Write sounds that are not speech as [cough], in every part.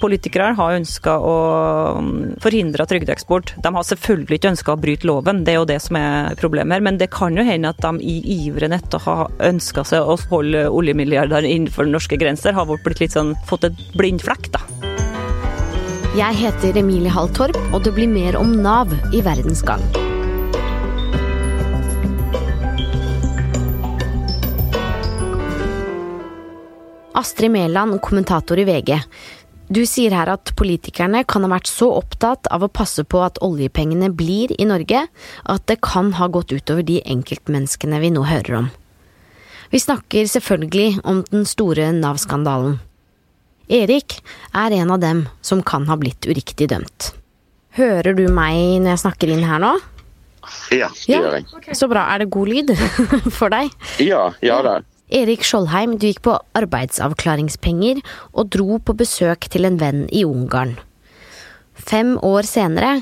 Politikere har ønska å mm, forhindre trygdeeksport. De har selvfølgelig ikke ønska å bryte loven, det er jo det som er problemet her. Men det kan jo hende at de i iveren etter å ha ønska seg å holde oljemilliarder innenfor norske grenser, har blitt litt sånn, fått et blind flekk, da. Jeg heter Emilie Hall Torp, og det blir mer om Nav i Verdens gang. Astrid Mæland, kommentator i VG. Du sier her at politikerne kan ha vært så opptatt av å passe på at oljepengene blir i Norge, at det kan ha gått utover de enkeltmenneskene vi nå hører om. Vi snakker selvfølgelig om den store Nav-skandalen. Erik er en av dem som kan ha blitt uriktig dømt. Hører du meg når jeg snakker inn her nå? Ja, det gjør jeg. Så bra. Er det god lyd [laughs] for deg? Ja, ja da. Erik Skjoldheim, du gikk på arbeidsavklaringspenger og dro på besøk til en venn i Ungarn. Fem år senere,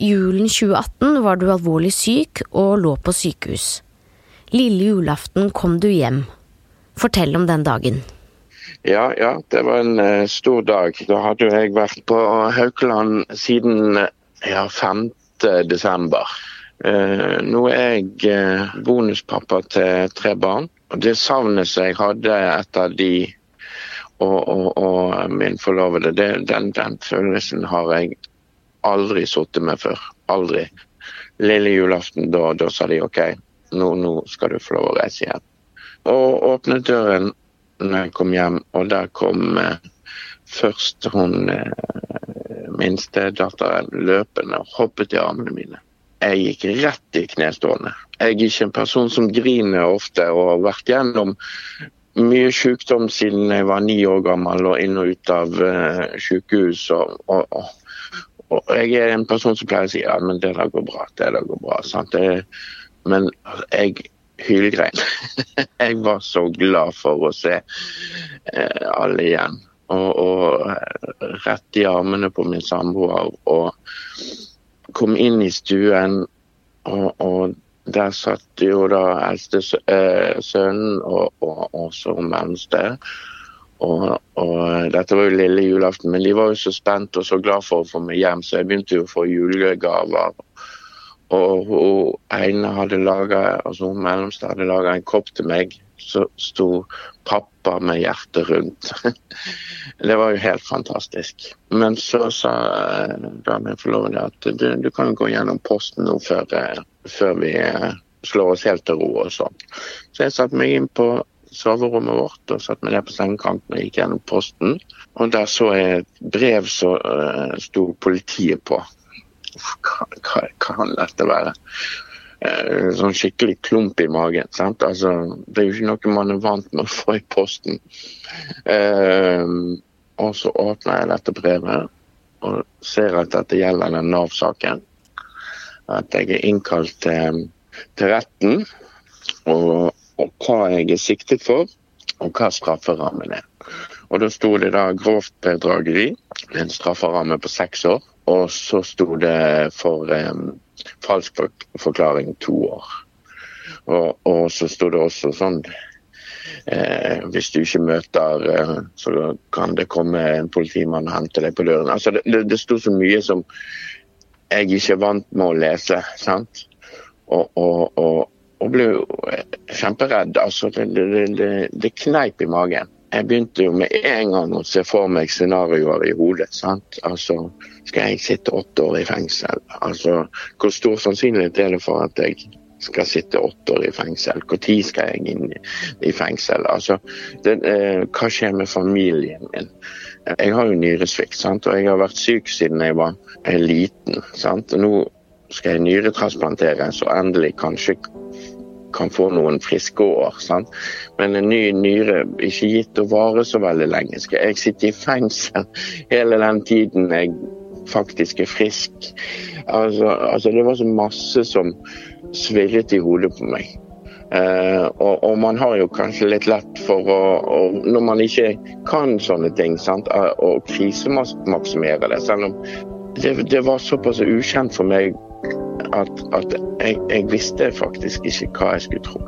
julen 2018, var du alvorlig syk og lå på sykehus. Lille julaften kom du hjem. Fortell om den dagen. Ja, ja, det var en uh, stor dag. Da hadde jeg vært på Haukeland siden ja, 5. desember. Uh, nå er jeg bonuspappa til tre barn. Det savnet som jeg hadde etter de og, og, og min forlovede, det, den, den, følelsen har jeg aldri sittet med før. Aldri. Lille julaften, da, da sa de OK, nå, nå, skal du få lov å reise hjem. Og åpnet døren når jeg kom hjem, og der kom eh, først hun eh, minste datteren løpende og hoppet i armene mine jeg gikk rett i knestående. Jeg er ikke en person som griner ofte, og har vært gjennom mye sykdom siden jeg var ni år gammel og inn og ut av uh, sykehus. Og, og, og, jeg er en person som pleier å si ja, men det der går bra. det der går bra? Det, men jeg hylgrein. [laughs] jeg var så glad for å se uh, alle igjen. Og, og uh, rett i armene på min samboer. og kom inn i stuen, og, og der satt jo da eldste eh, sønnen og, og, og så mellomste. Og, og, dette var jo lille julaften, men de var jo så spent og så glad for å få meg hjem, så jeg begynte jo å få julegaver. Og hun ene hadde laget, altså hun mellomste hadde laga en kopp til meg så sto pappa med hjertet rundt. [laughs] det var jo helt fantastisk. Men så sa eh, da min forlovede at du, du kan gå gjennom posten nå før, eh, før vi eh, slår oss helt til ro og sånn. Så jeg satte meg inn på soverommet vårt og satte meg ned på sengekanten og gikk gjennom posten. Og der så jeg et brev som uh, sto politiet på. Hva, hva kan dette være? Eh, sånn skikkelig klump i magen. Altså, det er jo ikke noe man er vant med å få i posten. Eh, og så åpner jeg dette brevet og ser at dette gjelder den Nav-saken. At jeg er innkalt til, til retten, og, og, hva jeg er siktet for, og hva strafferammen er. Og Da sto det da grovt bedrageri, en strafferamme på seks år. Og så sto det for um, falsk forklaring to år. Og, og så sto det også sånn eh, Hvis du ikke møter, eh, så kan det komme en politimann og hente deg på døren. Altså det, det, det sto så mye som jeg ikke er vant med å lese. sant? Og, og, og, ble kjemperedd. Altså, det, det, det kneip i magen jeg begynte jo med en gang å se for meg scenarioer i hodet. sant? Altså, Skal jeg sitte åtte år i fengsel? Altså, Hvor stor sannsynlighet er det for at jeg skal sitte åtte år i fengsel? Når skal jeg inn i fengsel? Altså, det, eh, Hva skjer med familien min? Jeg har jo nyresvikt, sant? og jeg har vært syk siden jeg var liten. sant? Og nå skal jeg nyretransplanteres og endelig kanskje kan få noen friske år. Sant? Men en ny nyre ikke gitt å vare så veldig lenge. Skal jeg sitte i fengsel hele den tiden jeg faktisk er frisk? Altså, altså Det var så masse som svirret i hodet på meg. Uh, og, og, man har jo kanskje litt lett for å, å Når man ikke kan sånne ting, sant, å krisemaksimere det. Selv om det, det var såpass ukjent for meg at, at jeg, jeg, visste faktisk ikke hva jeg skulle tro.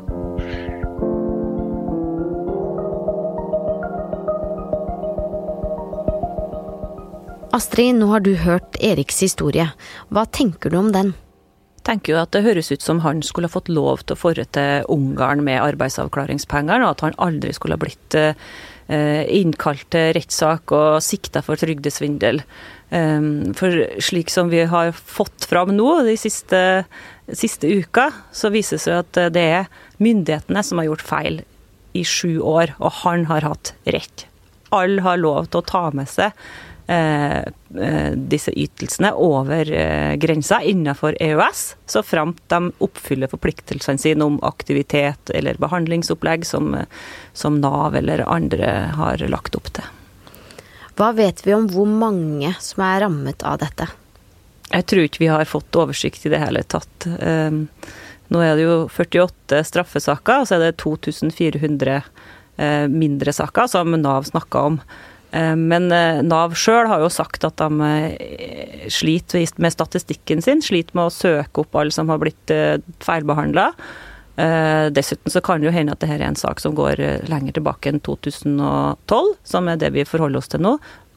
Astrid, nå har du hørt Eriks historie. Hva tenker du om den? tenker jo at det høres ut som han skulle ha fått lov til å forre til Ungarn med arbeidsavklaringspengene, og at han aldri skulle ha blitt eh, innkalt til rettssak og sikta for trygdesvindel. Um, for slik som vi har fått fram nå de siste, siste uka, så viser det seg at det er myndighetene som har gjort feil i sju år, og han har hatt rett. Alle har lov til å ta med seg Eh, eh, disse ytelsene over eh, grensa innenfor EØS, så framt de oppfyller forpliktelsene sine om aktivitet eller behandlingsopplegg som, som Nav eller andre har lagt opp til. Hva vet vi om hvor mange som er rammet av dette? Jeg tror ikke vi har fått oversikt i det hele tatt. Nå er det jo 48 straffesaker, og så er det 2400 mindre saker som Nav snakker om. Eh, men eh, Nav sjøl har jo sagt at de eh, sliter med statistikken sin, sliter med å søke opp alle som har blitt feilbehandla. Dessuten så kan det jo hende at dette er en sak som går lenger tilbake enn 2012, som er det vi forholder oss til nå.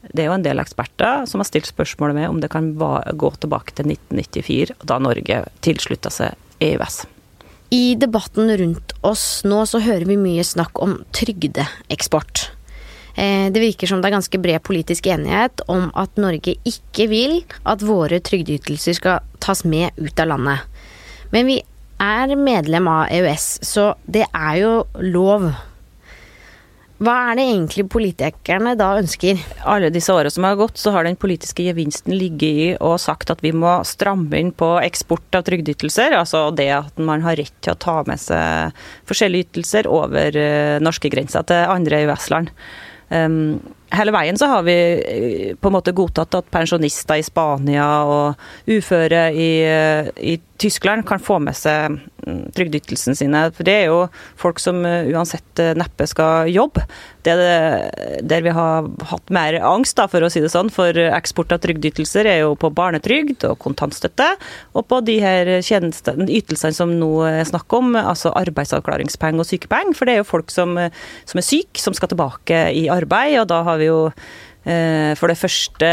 Det er jo en del eksperter som har stilt spørsmålet med om det kan gå tilbake til 1994, da Norge tilslutta seg EØS. I debatten rundt oss nå så hører vi mye snakk om trygdeeksport. Eh, det virker som det er ganske bred politisk enighet om at Norge ikke vil at våre trygdeytelser skal tas med ut av landet. Men vi er medlem av EØS, så det er jo lov. Hva er det egentlig politikerne da ønsker? Alle disse årene som har gått, så har den politiske gevinsten ligget i og sagt at vi må stramme inn på eksport av trygdeytelser. Altså det at man har rett til å ta med seg forskjellige ytelser over eh, norskegrensa til andre EØS-land. Um, hele veien så har vi eh, på en måte godtatt at pensjonister i Spania og uføre i, eh, i Tyskland kan få med seg mm, trygdeytelsene sine. For det er jo folk som eh, uansett neppe skal jobbe. Det er der vi har hatt mer angst, da, for å si det sånn, for eksport av trygdeytelser er jo på barnetrygd og kontantstøtte, og på de her ytelsene som nå er snakk om, altså arbeidsavklaringspenger og sykepenger. For det er jo folk som, som er syke, som skal tilbake i arbeid, og da har vi jo eh, for det første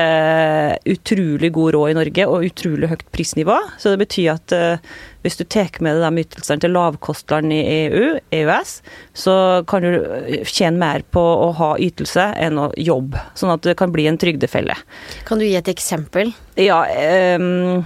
utrolig god råd i Norge og utrolig høyt prisnivå. Så det betyr at eh, hvis du tar med deg de ytelsene til lavkostland i EU, EØS, så kan du tjene mer på å ha ytelse enn å jobbe. Sånn at det kan bli en trygdefelle. Kan du gi et eksempel? Ja, um,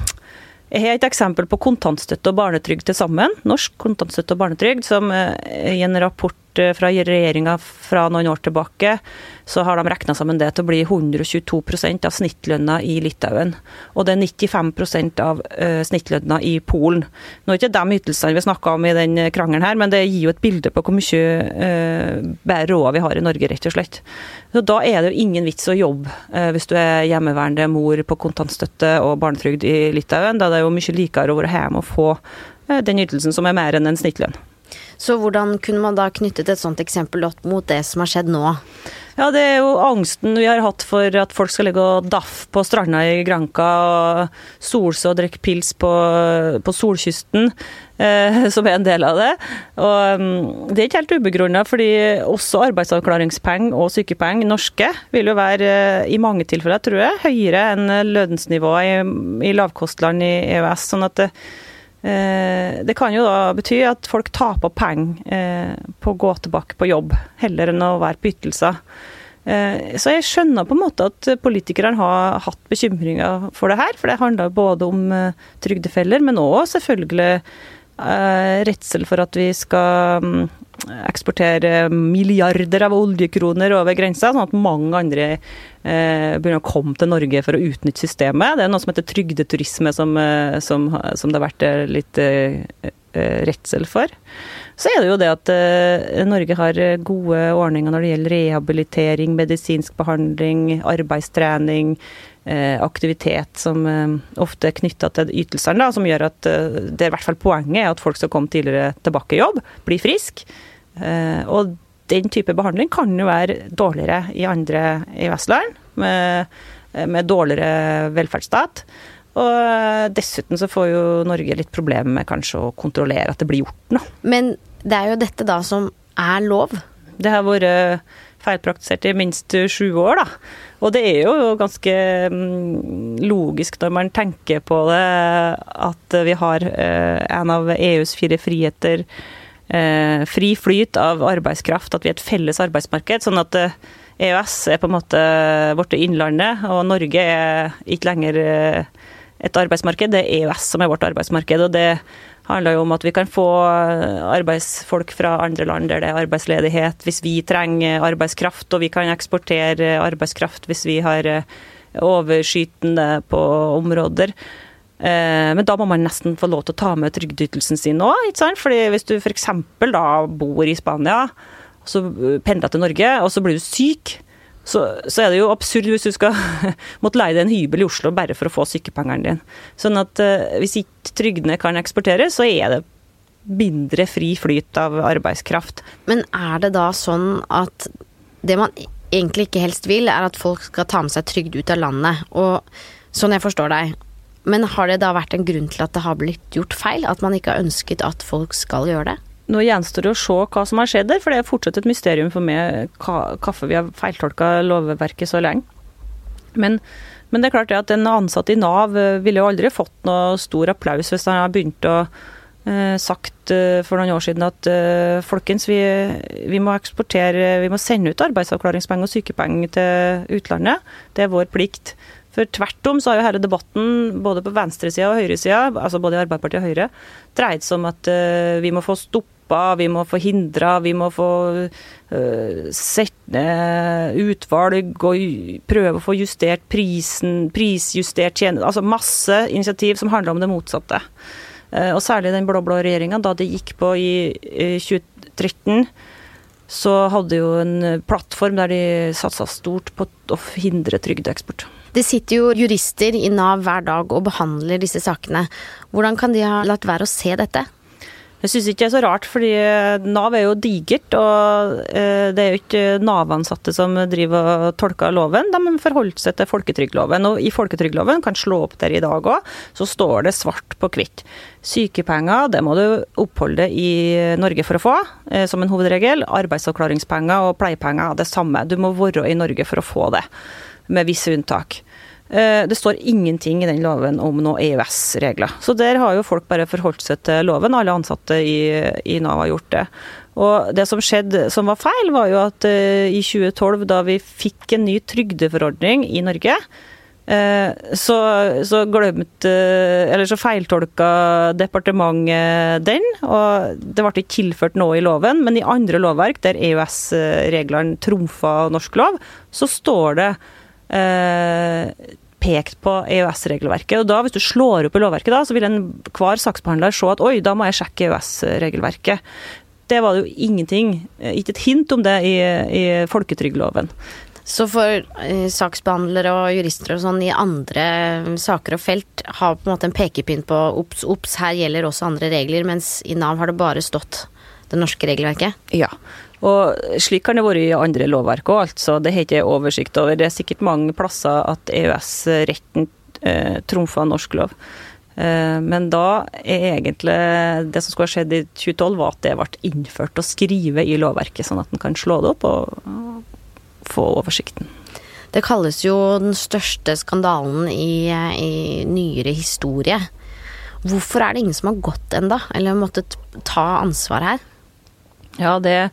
jeg har et eksempel på kontantstøtte og barnetrygd til sammen. Norsk kontantstøtte og barnetrygd, som i en rapport Eh, fra regjeringa fra noen år tilbake, så har de regna sammen det til å bli 122% av snittlønna i Litauen. Og det er 95 av uh, snittlønna i Polen. Nå er ikke de ytelsene vi snakka om i den krangelen her, men det gir jo et bilde på hvor mye bedre råd vi har i Norge, rett og slett. Så Da er det jo ingen vits å jobbe hvis du er hjemmeværende mor på kontantstøtte og barnetrygd i Litauen. Da er det jo mye likere å være hjemme og få den ytelsen som er mer enn en snittlønn. Så hvordan kunne man da knyttet et sånt eksempel opp mot det som har skjedd nå? Ja, det er jo angsten vi har hatt for at folk skal ligge og daffe på stranda i Granca og solse og drikke pils på, på solkysten, eh, [laughs] som er en del av det. Og um, det er ikke helt ubegrunna, fordi også arbeidsavklaringspenger og sykepenger, norske, vil jo være eh, i mange tilfeller, tror jeg, høyere enn lønnsnivået i, i lavkostland i EØS. sånn at det, Eh, det kan jo da bety at folk taper penger eh, på å gå tilbake på jobb, heller enn å være på ytelser. Eh, så jeg skjønner på en måte at politikerne har hatt bekymringer for det her. For det handler både om trygdefeller, men òg selvfølgelig redsel for at vi skal mm, eksportere milliarder av oljekroner over grensa, sånn at mange andre eh, begynner å komme til Norge for å utnytte systemet. Det er noe som heter trygdeturisme, som, eh, som, som det har vært eh, litt eh, eh, redsel for. Så er det jo det at eh, Norge har gode ordninger når det gjelder rehabilitering, medisinsk behandling, arbeidstrening, aktivitet som ofte er knytta til ytelsene, som gjør at det er i hvert fall poenget er at folk skal komme tidligere tilbake i jobb, bli friske. Eh, og den type behandling kan jo være dårligere i andre EØS-land, med, med, dårligere velferdsstat. Og dessuten så får jo Norge litt problemer med kanskje å kontrollere at det blir gjort noe. Men det er jo dette da som er lov? Det har vært feilpraktisert i minst sju år, da. Og det er jo ganske mm, logisk når man tenker på det, at vi har eh, en av EUs fire friheter, eh, fri flyt av arbeidskraft, at vi er et felles arbeidsmarked. sånn at eh, EØS er på en måte vårt innlandet, og Norge er ikke lenger et arbeidsmarked, det er EØS som er vårt arbeidsmarked. og det handler jo om at vi kan få arbeidsfolk fra andre land der det er arbeidsledighet, hvis vi trenger arbeidskraft, og vi kan eksportere arbeidskraft hvis vi har eh, overskytende på områder. Eh, men da må man nesten få lov til å ta med trygdeytelsen sin òg. Fordi hvis du f.eks. da bor i Spania, så pendler til Norge, og så blir du syk, så, så, er det jo absurd hvis du skal [laughs] måtte leie deg en hybel i Oslo bare for å få sykepengene dine. Sånn at uh, hvis ikke trygdene kan eksporteres, så er det mindre fri flyt av arbeidskraft. Men er det da sånn at det man egentlig ikke helst vil, er at folk skal ta med seg trygd ut av landet? Og sånn jeg forstår deg. Men har det da vært en grunn til at det har blitt gjort feil? At man ikke har ønsket at folk skal gjøre det? Nå gjenstår det å se hva som har skjedd der, for det er fortsatt et mysterium for meg hvorfor vi har feiltolka lovverket så lenge. Men, men, det er klart at en ansatt i Nav eh, ville jo aldri fått noe stor applaus hvis han har begynt å eh, sagt eh, for noen år siden at eh, folkens, vi, vi, må eksportere, vi må sende ut arbeidsavklaringspenger og sykepenger til utlandet. Det er vår plikt. For tvert om så har jo hele debatten, både på venstresida og høyresida, altså både i Arbeiderpartiet og Høyre, dreid seg om at uh, vi må få stoppa vi må få hindra, vi må få uh, sette ned utvalg og prøve å få justert prisen, prisjustert tjeneste Altså masse initiativ som handler om det motsatte. Uh, og særlig den blå-blå regjeringa, da det gikk på i, i 2013 så hadde jo en plattform der de satsa stort på å hindre trygdeeksport. Det sitter jo jurister i Nav hver dag og behandler disse sakene. Hvordan kan de ha latt være å se dette? Jeg syns ikke det er så rart, fordi eh, Nav er jo digert. Og eh, det er jo ikke Nav-ansatte som driver og tolker loven, de forholder seg til folketrygdloven. Og i folketrygdloven, kan slå opp der i dag òg, så står det svart på hvitt. Sykepenger, det må du oppholde i Norge for å få, eh, som en hovedregel. Arbeidsavklaringspenger og pleiepenger, det samme. Du må være i Norge for å få det, med visse unntak. Eh, det står ingenting i den loven om noen EØS-regler. Så der har jo folk bare forholdt seg til loven. Alle ansatte i, i Nav har gjort det. Og det som skjedde som var feil, var jo at uh, i 2012, da vi fikk en ny trygdeforordning i Norge, uh, så, så glemte Eller så feiltolka departementet den, og det ble ikke tilført noe i loven. Men i andre lovverk, der EØS-reglene trumfa norsk lov, så står det uh, pekt på EØS-regelverket. Og da, Hvis du slår opp i lovverket, da, så vil enhver saksbehandler se at oi, da må jeg sjekke EØS-regelverket. Det var det jo ingenting, eh, ikke et hint om det i, i folketrygdloven. Så for uh, saksbehandlere og jurister og sånn i andre saker og felt har på en måte en pekepinn på obs, obs, her gjelder også andre regler, mens i Nav har det bare stått det norske regelverket? Ja. Og slik kan det være i andre lovverk òg, altså. Det har ikke oversikt over. Det er sikkert mange plasser at EØS-retten eh, trumfer norsk lov. Eh, men da er egentlig det som skulle ha skjedd i 2012, var at det ble innført å skrive i lovverket, sånn at en kan slå det opp og få oversikten. Det kalles jo den største skandalen i, i nyere historie. Hvorfor er det ingen som har gått enda, eller måttet ta ansvar her? Ja, det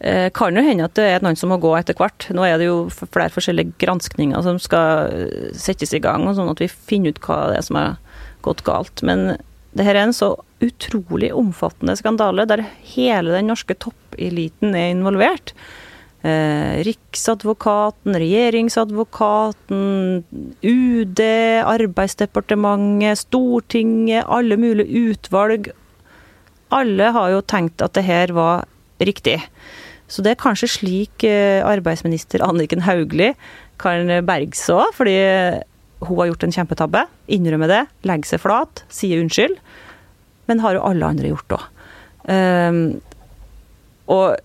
Eh, kan jo hende at det er noen som må gå etter hvert. Nå er det jo flere forskjellige granskninger som skal eh, settes i gang, sånn at vi finner ut hva det er som har gått galt. Men det her er en så utrolig omfattende skandale der hele den norske toppeliten er involvert. Eh, Riksadvokaten, regjeringsadvokaten, UD, Arbeidsdepartementet, Stortinget, alle mulige utvalg. Alle har jo tenkt at det her var riktig. Så det er kanskje slik eh, arbeidsminister Anniken Hauglie kan berge seg òg, fordi hun har gjort en kjempetabbe. Innrømmer det, legger seg flat, sier unnskyld. Men har jo alle andre gjort òg. Um, ehm, og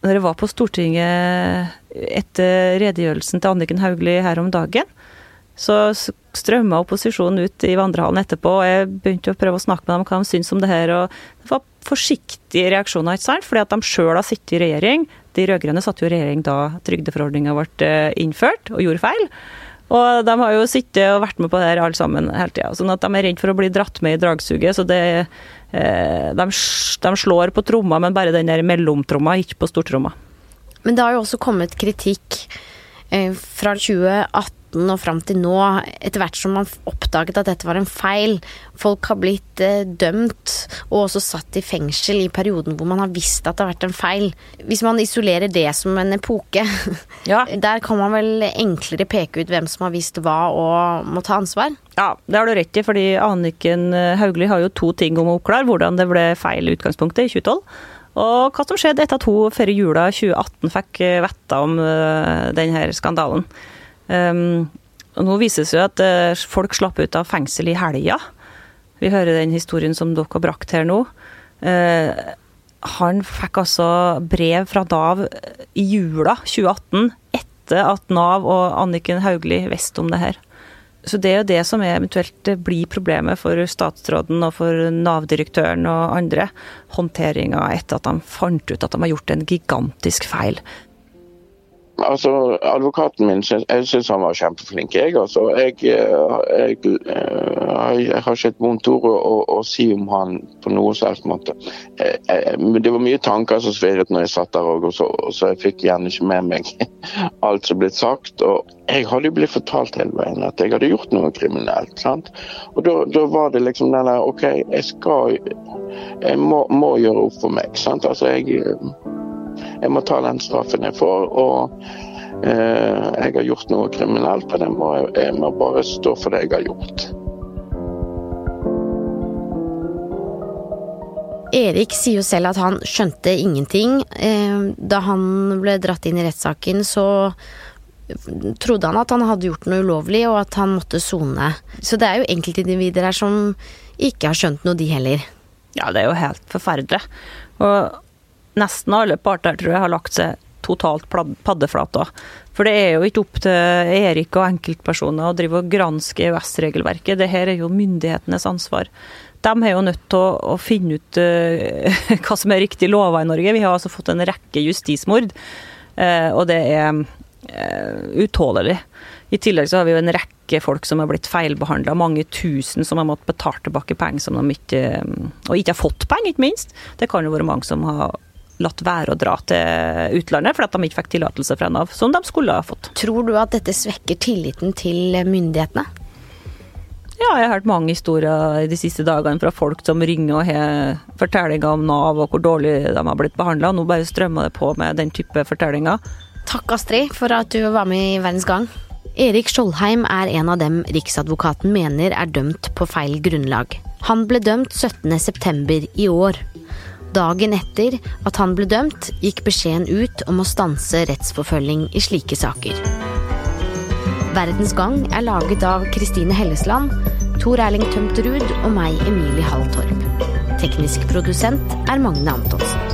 når jeg var på Stortinget etter redegjørelsen til Anniken Hauglie her om dagen, så strømma opposisjonen ut i vandrehallen etterpå, og jeg begynte å prøve å snakke med dem om hva de syntes om det her. og Det var forsiktige reaksjoner, ikke sant? fordi at de sjøl har sittet i regjering. De rød-grønne satt jo i regjering da trygdeforordninga ble eh, innført, og gjorde feil. Og de har jo sittet og vært med på det her alle sammen hele tida. Sånn at de er redd for å bli dratt med i dragsuget. Så det, eh, de, de, slår på tromma, men bare den der mellomtromma, ikke på stortromma. Men det har jo også kommet kritikk eh, fra 2018 2018 og fram til nå, etter hvert som man oppdaget at dette var en feil. Folk har blitt eh, dømt og også satt i fengsel i perioden hvor man har visst at det har vært en feil. Hvis man isolerer det som en epoke, [laughs] ja. der kan man vel enklere peke ut hvem som har visst hva og må ta ansvar? Ja, det har du rett i, fordi Anniken Hauglie har jo to ting om å oppklare. Hvordan det ble feil i utgangspunktet i 2012. Og hva som skjedde etter at hun før jula 2018 fikk vite om uh, denne skandalen. Og nå vises jo at uh, folk slapp ut av fengsel i helga. Vi hører den historien som dere har brakt her nå. Uh, han fikk altså brev fra Nav i jula 2018, etter at Nav og Anniken Hauglie visste om det her. Så det er jo det som eventuelt blir problemet for statsråden og for Nav-direktøren og andre. Håndteringa etter at de fant ut at de har gjort en gigantisk feil. Altså, Advokaten min jeg syns han var kjempeflink. Jeg, altså. jeg, eh, jeg, eh, jeg har ikke et vondt ord å, å, å, si om han på noe selvs måte. Eh, det var mye tanker som svirret når jeg satt der òg, så, så, jeg fikk gjerne ikke med meg [laughs] alt som ble sagt. og Jeg hadde jo blitt fortalt hele veien at jeg hadde gjort noe kriminelt. sant? Og da var det liksom den der OK, jeg skal Jeg må, må gjøre opp for meg. sant? Altså, jeg jeg må ta den straffen jeg får. Og eh, jeg har gjort noe kriminelt, og må, jeg må bare stå for det jeg har gjort. Erik sier jo selv at han skjønte ingenting. Eh, da han ble dratt inn i rettssaken, så trodde han at han hadde gjort noe ulovlig, og at han måtte sone. Så det er jo enkeltindivider her som ikke har skjønt noe, de heller. Ja, det er jo helt forferdelig. Og nesten alle parter tror jeg har lagt seg totalt paddeflata. For det er jo ikke opp til Erik og enkeltpersoner å drive og granske EØS-regelverket. Dette er jo myndighetenes ansvar. De er jo nødt til å, finne ut uh, [laughs] hva som er riktig lover i Norge. Vi har altså fått en rekke justismord, uh, og det er uh, utålelig. I tillegg så har vi jo en rekke folk som har blitt feilbehandla, mange tusen som har måttet betale tilbake penger som de ikke Og ikke har fått penger, ikke minst. Det kan jo være mange som har latt være å dra til utlandet fordi de ikke fikk tillatelse fra Nav, som de skulle ha fått. Tror du at dette svekker tilliten til myndighetene? Ja, jeg har hørt mange historier de siste dagene fra folk som ringer og har fortellinger om Nav og hvor dårlig de har blitt behandla. Nå bare strømmer det på med den type fortellinger. Takk, Astrid, for at du var med i Verdens Gang. Erik Skjoldheim er en av dem Riksadvokaten mener er dømt på feil grunnlag. Han ble dømt 17.9. i år. Dagen etter at han ble dømt, gikk beskjeden ut om å stanse rettsforfølging i slike saker. Verdens Gang er laget av Kristine Hellesland, Tor Erling Tømterud og meg, Emilie Halltorp. Teknisk produsent er Magne Antonsen.